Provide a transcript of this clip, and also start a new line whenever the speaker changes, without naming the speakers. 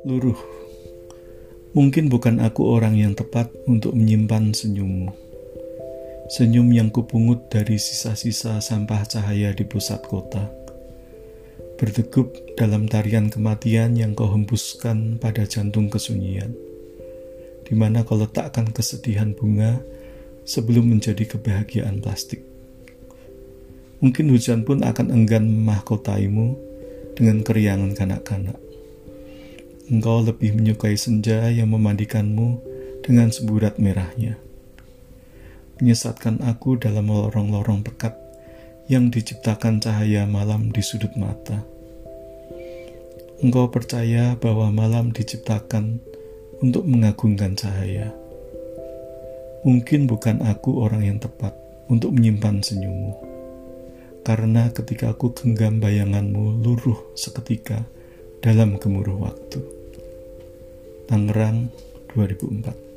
Luruh, mungkin bukan aku orang yang tepat untuk menyimpan senyummu. Senyum yang kupungut dari sisa-sisa sampah cahaya di pusat kota. Berdegup dalam tarian kematian yang kau hembuskan pada jantung kesunyian. Di mana kau letakkan kesedihan bunga sebelum menjadi kebahagiaan plastik. Mungkin hujan pun akan enggan memahkotaimu dengan keriangan kanak-kanak engkau lebih menyukai senja yang memandikanmu dengan seburat merahnya. Menyesatkan aku dalam lorong-lorong pekat yang diciptakan cahaya malam di sudut mata. Engkau percaya bahwa malam diciptakan untuk mengagungkan cahaya. Mungkin bukan aku orang yang tepat untuk menyimpan senyummu. Karena ketika aku genggam bayanganmu luruh seketika dalam gemuruh waktu. Tangerang 2004